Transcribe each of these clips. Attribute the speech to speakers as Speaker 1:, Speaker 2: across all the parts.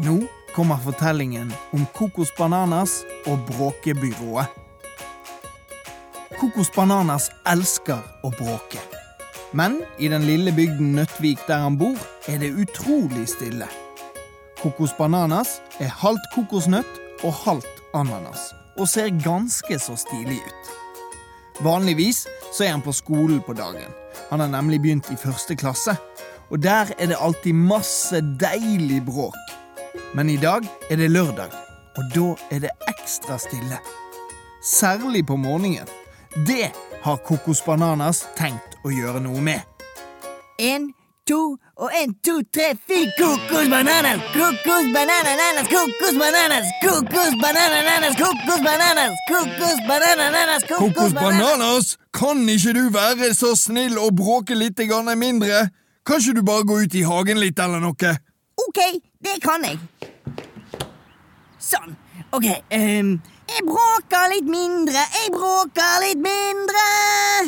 Speaker 1: Nå kommer fortellingen om Kokos Bananas og Bråkebyrået. Kokos Bananas elsker å bråke. Men i den lille bygden Nøttvik der han bor, er det utrolig stille. Kokos Bananas er halvt kokosnøtt og halvt ananas, og ser ganske så stilig ut. Vanligvis så er han på skolen på dagen. Han har nemlig begynt i første klasse. Og der er det alltid masse deilig bråk. Men i dag er det lørdag, og da er det ekstra stille. Særlig på morgenen. Det har Kokos Bananas tenkt å gjøre noe med.
Speaker 2: En, to og en, to, tre, fire. Kokos bananas, kokos Kokosbananas! kokos bananas, kokos banananas, kokos bananas, kokos banananas,
Speaker 1: Kokos Bananas, kan ikke du være så snill å bråke litt mindre? Kan ikke du bare gå ut i hagen litt eller noe?
Speaker 2: OK, det kan jeg. Sånn. OK. Um, jeg bråker litt mindre, jeg bråker litt mindre.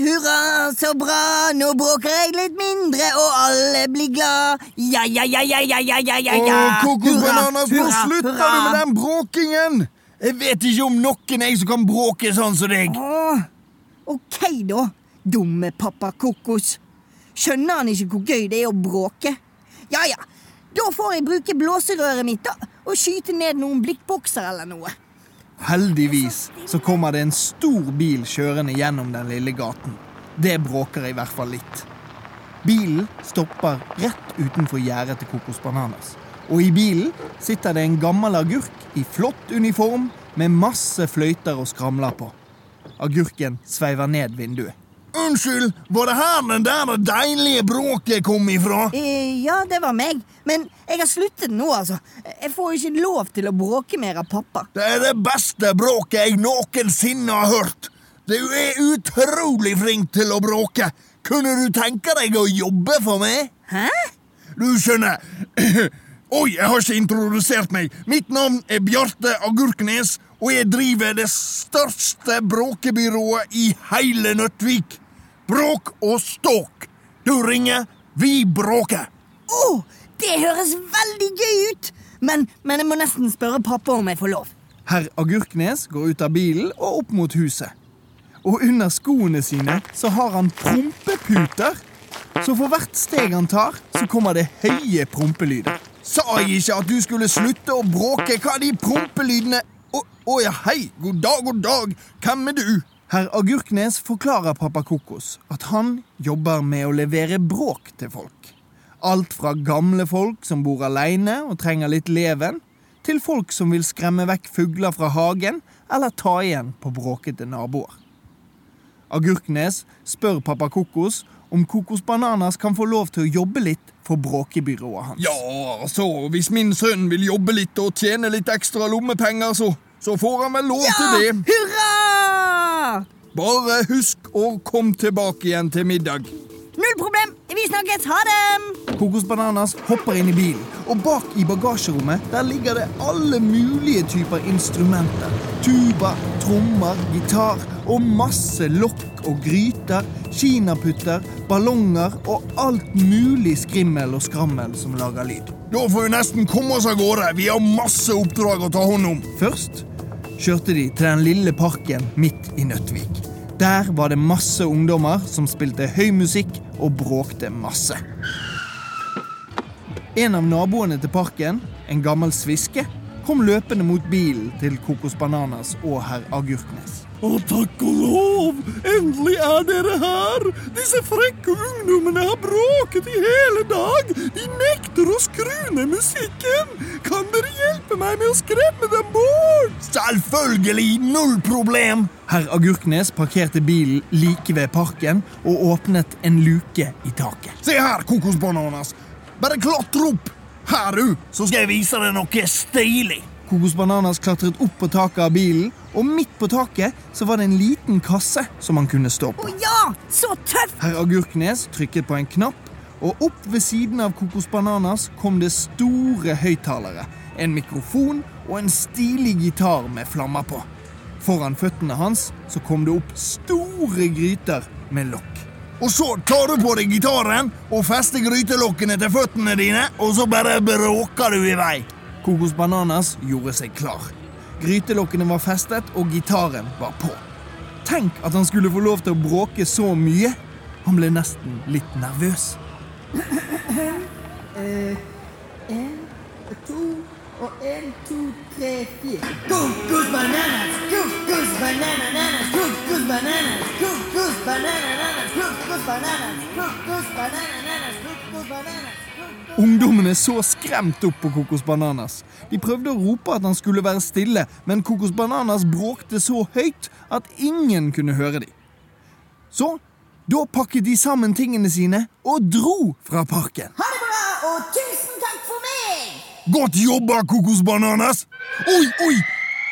Speaker 2: Hurra, så bra, nå bråker jeg litt mindre, og alle blir glad. Ja, ja, ja, ja, ja, ja, ja, ja.
Speaker 1: Åh, kokosbananas, nå slutter
Speaker 2: hurra.
Speaker 1: du med den bråkingen! Jeg vet ikke om noen jeg som kan bråke sånn som deg.
Speaker 2: Åh, ok, da, dumme pappa Kokos. Skjønner han ikke hvor gøy det er å bråke? Ja, ja, da får jeg bruke blåserøret mitt da, og skyte ned noen blikkbokser eller noe.
Speaker 1: Heldigvis så kommer det en stor bil kjørende gjennom den lille gaten. Det bråker i hvert fall litt. Bilen stopper rett utenfor gjerdet til Kokos Bananas. Og i bilen sitter det en gammel agurk i flott uniform med masse fløyter og skramler på. Agurken sveiver ned vinduet. Unnskyld, var det her den der deilige bråket kom ifra?
Speaker 2: Eh, ja, det var meg, men jeg har sluttet nå, altså. Jeg får jo ikke lov til å bråke mer av pappa.
Speaker 1: Det er det beste bråket jeg noensinne har hørt. Du er utrolig flink til å bråke. Kunne du tenke deg å jobbe for meg?
Speaker 2: Hæ?
Speaker 1: Du skjønner Oi, jeg har ikke introdusert meg. Mitt navn er Bjarte Agurknes, og jeg driver det største bråkebyrået i hele Nøttvik. Bråk og ståk. Du ringer, vi bråker.
Speaker 2: Å, det høres veldig gøy ut! Men, men jeg må nesten spørre pappa om jeg får lov.
Speaker 1: Herr Agurknes går ut av bilen og opp mot huset. Og under skoene sine så har han prompeputer. Så for hvert steg han tar, så kommer det høye prompelyder. Sa jeg ikke at du skulle slutte å bråke? Hva er de prompelydene? Å å ja, hei. God dag, god dag. Hvem er du? Herr Agurknes forklarer pappa Kokos at han jobber med å levere bråk til folk. Alt fra gamle folk som bor aleine og trenger litt leven, til folk som vil skremme vekk fugler fra hagen eller ta igjen på bråkete naboer. Agurknes spør pappa Kokos om Kokos Bananas kan få lov til å jobbe litt for bråkebyrået hans. Ja, altså, hvis min sønn vil jobbe litt og tjene litt ekstra lommepenger, så, så får han vel lov
Speaker 2: Ja! Hurra!
Speaker 1: Bare husk å komme tilbake igjen til middag.
Speaker 2: Null problem. Vi snakkes. Ha det!
Speaker 1: Kokos Bananas hopper inn i bilen, og bak i bagasjerommet der ligger det alle mulige typer instrumenter. Tuba, trommer, gitar og masse lokk og gryter, kinaputter, ballonger og alt mulig skrimmel og skrammel som lager lyd. Da får vi nesten komme oss av gårde. Vi har masse oppdrag å ta hånd om. Først kjørte de til den lille parken midt i Nøttvik. Der var det masse ungdommer som spilte høy musikk og bråkte masse. En av naboene til parken, en gammel sviske, kom løpende mot bilen til Kokos Bananas og herr Agurknes. Å, takk og lov! Endelig er dere her! Disse frekke ungdommene har bråket i hele dag! De nekter å skru ned musikken! Kan dere hjelpe meg med å skremme dem bort? Selvfølgelig! Null problem! Herr Agurknes parkerte bilen like ved parken og åpnet en luke i taket. Se her, kokosbananas! Bare klatre opp! Her, du, så skal jeg vise deg noe stilig. Kokosbananas klatret opp på taket av bilen, og midt på taket så var det en liten kasse som han kunne stå
Speaker 2: Å
Speaker 1: på.
Speaker 2: ja! Så tøff!
Speaker 1: Herr Agurknes trykket på en knapp, og opp ved siden av Kokos Bananas kom det store høyttalere, en mikrofon og en stilig gitar med flammer på. Foran føttene hans så kom det opp store gryter med lokk. Og så tar du på deg gitaren og fester grytelokkene til føttene dine, og så bare bråker du i vei. Kokos Bananas gjorde seg klar. Grytelokkene var festet, og gitaren var på. Tenk at han skulle få lov til å bråke så mye. Han ble nesten litt nervøs.
Speaker 2: En to og en, to, tre, fire. Kokos bananas, kokos bananas, kokos bananas, kokos bananas, kokos bananas, kokos bananas.
Speaker 1: Ungdommene så skremt opp på Kokos Bananas. De prøvde å rope at han skulle være stille, men Kokos Bananas bråkte så høyt at ingen kunne høre dem. Så da pakket de sammen tingene sine og dro fra parken.
Speaker 2: Ha det bra, og tusen takk for meg!
Speaker 1: Godt jobba, Kokos Bananas! Oi, oi!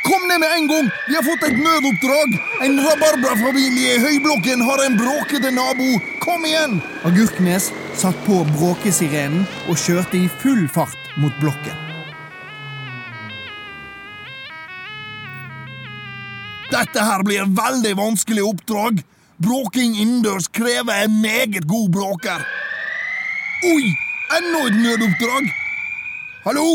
Speaker 1: Kom ned med en gang! Vi har fått et nødoppdrag! En rabarbrafamilie i høyblokken har en bråkete nabo! Kom igjen! Agurknes satt på bråkesirenen og kjørte i full fart mot blokken. Dette her blir et veldig vanskelig oppdrag. Bråking innendørs krever en meget god bråker. Oi! Enda et nødoppdrag! Hallo?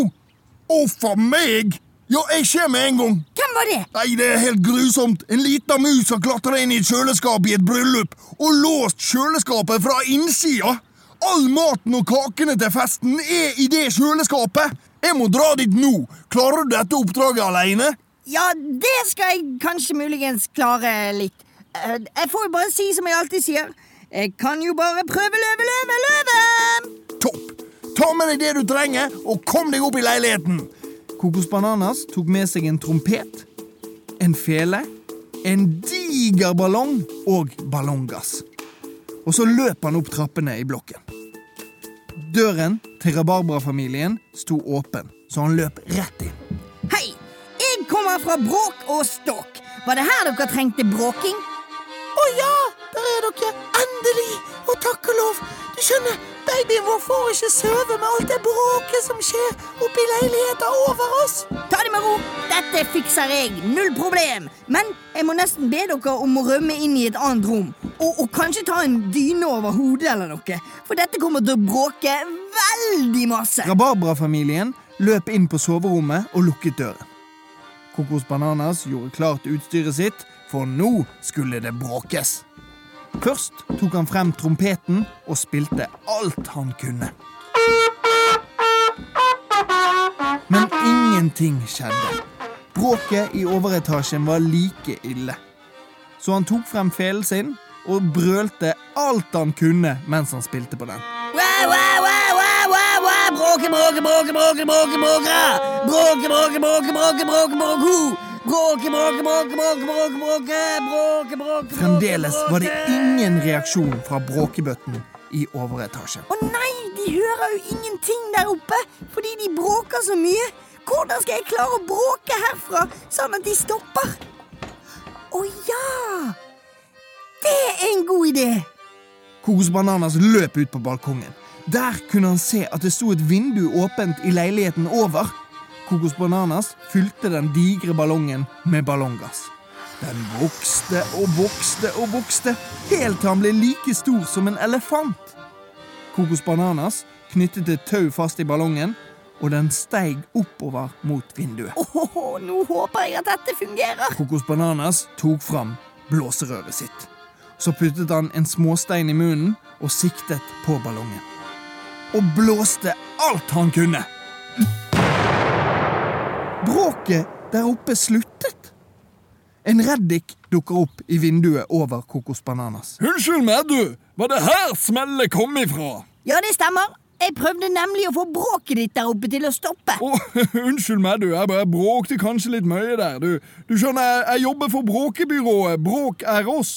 Speaker 1: Å, for meg! Ja, jeg kommer med en gang.
Speaker 2: Hvem var det?
Speaker 1: Nei, det er helt grusomt. En liten mus har klatra inn i et kjøleskap i et bryllup og låst kjøleskapet fra innsida. All maten og kakene til festen er i det kjøleskapet. Jeg må dra dit nå. Klarer du dette oppdraget alene?
Speaker 2: Ja, det skal jeg kanskje muligens klare litt. Eh, Jeg får jo bare si som jeg alltid sier. Jeg kan jo bare prøve løve, løve, løve.
Speaker 1: Topp. Ta med deg det du trenger, og kom deg opp i leiligheten. Kokos Bananas tok med seg en trompet, en fele, en diger ballong og ballonggass. Og så løp han opp trappene i blokken. Døren til rabarbrafamilien sto åpen, så han løp rett inn.
Speaker 2: Hei, jeg kommer fra Bråk og Ståk. Var det her dere trengte bråking?
Speaker 1: Å ja, der er dere. Endelig. Og takk og lov. Du skjønner, babyen vår får ikke sove med alt det bråket som skjer oppi leiligheten over oss.
Speaker 2: Med ro. Dette fikser jeg. Null problem. Men jeg må nesten be dere om å rømme inn i et annet rom. Og, og kanskje ta en dyne over hodet eller noe. For dette kommer til å bråke veldig masse.
Speaker 1: Rabarbrafamilien løp inn på soverommet og lukket døren. Kokos Bananas gjorde klart utstyret sitt, for nå skulle det bråkes. Først tok han frem trompeten og spilte alt han kunne. Men ingenting skjedde. Bråket i overetasjen var like ille. Så han tok frem felen sin og brølte alt han kunne mens han spilte på den.
Speaker 2: Bråke, bråke, bråke, bråke, bråke, bråke. Bråke, bråke, bråke, bråke, bråke, bråke. Bråke, bråke, bråke, bråke, bråke, bråke. Bråke, bråke,
Speaker 1: Fremdeles var det ingen reaksjon fra bråkebøtten i overetasjen.
Speaker 2: Å nei, de hører jo ingenting der oppe fordi de bråker så mye. Hvordan skal jeg klare å bråke herfra sånn at de stopper? Å ja! Det er en god idé.
Speaker 1: Kokos Bananas løp ut på balkongen. Der kunne han se at det sto et vindu åpent i leiligheten over. Kokos Bananas fylte den digre ballongen med ballonggass. Den vokste og vokste og vokste, helt til han ble like stor som en elefant. Kokos Bananas knyttet et tau fast i ballongen, og den steig oppover mot vinduet.
Speaker 2: Åh, nå håper jeg at dette fungerer.
Speaker 1: Kokos Bananas tok fram blåserøret sitt. Så puttet han en småstein i munnen og siktet på ballongen. Og blåste alt han kunne. Bråket der oppe sluttet. En reddik dukker opp i vinduet over Kokos Bananas.
Speaker 3: Unnskyld meg, du. Var det her smellet kom ifra?
Speaker 2: Ja, det stemmer. Jeg prøvde nemlig å få bråket ditt der oppe til å stoppe.
Speaker 3: Oh, unnskyld meg, du. Jeg bare bråkte kanskje litt mye der. Du, du skjønner, jeg, jeg jobber for bråkebyrået Bråk er oss,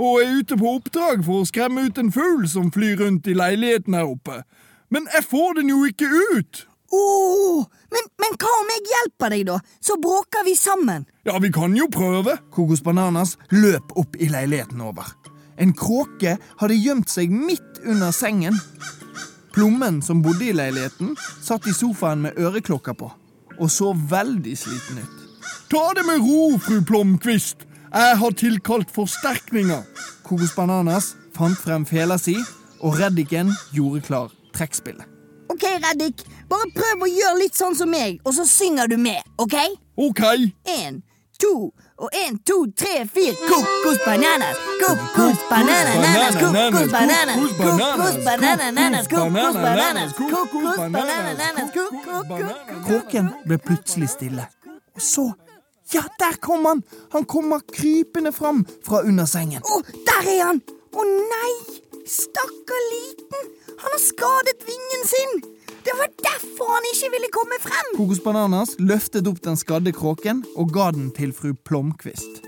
Speaker 3: og er ute på oppdrag for å skremme ut en fugl som flyr rundt i leiligheten her oppe. Men jeg får den jo ikke ut.
Speaker 2: Åh, men, men hva om jeg hjelper deg, da? Så bråker vi sammen.
Speaker 3: Ja, vi kan jo prøve.
Speaker 1: Kokos Bananas løp opp i leiligheten over. En kråke hadde gjemt seg midt under sengen. Plommen som bodde i leiligheten, satt i sofaen med øreklokker på og så veldig sliten ut.
Speaker 3: Ta det med ro, fru Plomkvist. Jeg har tilkalt forsterkninger.
Speaker 1: Kokos Bananas fant frem fela si, og reddiken gjorde klar trekkspillet.
Speaker 2: Ok, Reddik. Bare prøv å gjøre litt sånn som meg, og så synger du med, ok?
Speaker 3: OK.
Speaker 2: En, to, og en, to, tre, fire. Kokosbananas, kokosbananas, kokosbananas Kokosbananas, kokosbananas, kokosbananas kokos banananas, kokos bananas, kokos banananas, kokos
Speaker 1: Kråken ble plutselig stille. Og så Ja, der kom han! Han kommer krypende fram fra under sengen.
Speaker 2: Å, der er han! Å nei! Stakkar liten! Han har skadet vingen sin! Det var derfor han ikke ville komme frem!
Speaker 1: Kokos Bananas løftet opp den skadde kråken og ga den til fru Plomkvist.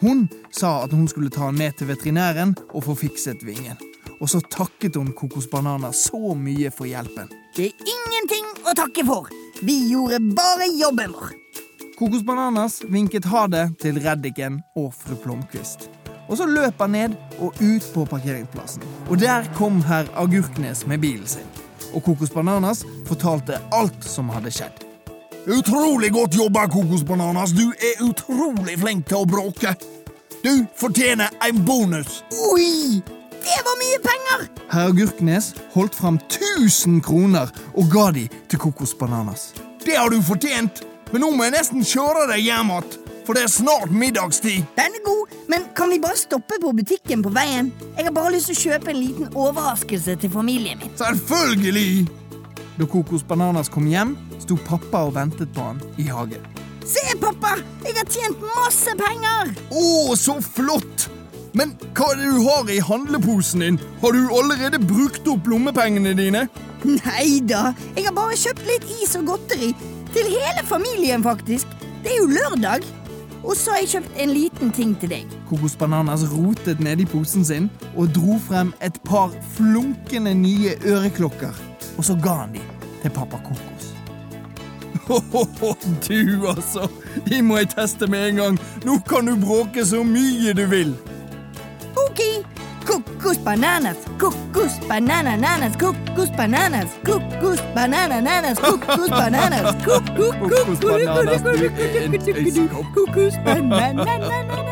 Speaker 1: Hun sa at hun skulle ta den med til veterinæren og få fikset vingen. Og så takket hun Kokos Bananas så mye for hjelpen.
Speaker 2: Det er ingenting å takke for. Vi gjorde bare jobben vår.
Speaker 1: Kokos Bananas vinket ha det til Reddiken og fru Plomkvist. Og så løp han ned og ut på parkeringsplassen. Og der kom herr Agurknes med bilen sin. Og Kokos Bananas fortalte alt som hadde skjedd.
Speaker 3: Utrolig godt jobba, Kokosbananas. Du er utrolig flink til å bråke. Du fortjener en bonus.
Speaker 2: Oi! Det var mye penger!
Speaker 1: Herr Agurknes holdt fram 1000 kroner og ga de til Kokos Bananas.
Speaker 3: Det har du fortjent. Men nå må jeg nesten kjøre deg hjem igjen, for det er snart middagstid.
Speaker 2: Den er god, men kan vi bare stoppe på butikken på veien? Jeg har bare lyst til å kjøpe en liten overraskelse til familien min.
Speaker 3: Selvfølgelig.
Speaker 1: Da Kokos Bananas kom hjem, sto pappa og ventet på han i hagen.
Speaker 2: Se, pappa! Jeg har tjent masse penger!
Speaker 3: Å, så flott! Men hva er det du har i handleposen din? Har du allerede brukt opp lommepengene dine?
Speaker 2: Nei da, jeg har bare kjøpt litt is og godteri. Til hele familien, faktisk. Det er jo lørdag. Og så har jeg kjøpt en liten ting til deg.
Speaker 1: Kokos rotet ned i posen sin og dro frem et par flunkende nye øreklokker. Og så ga han de til pappa Kokos.
Speaker 3: Hohoho, du altså. De må jeg teste med en gang. Nå kan du bråke så mye du vil.
Speaker 2: Ok. Kokos bananas, kokos banananas, kokos bananas, kokos banananas, kokos bananas, kokos
Speaker 1: Kokos bananas, du er en
Speaker 2: kokos bananas.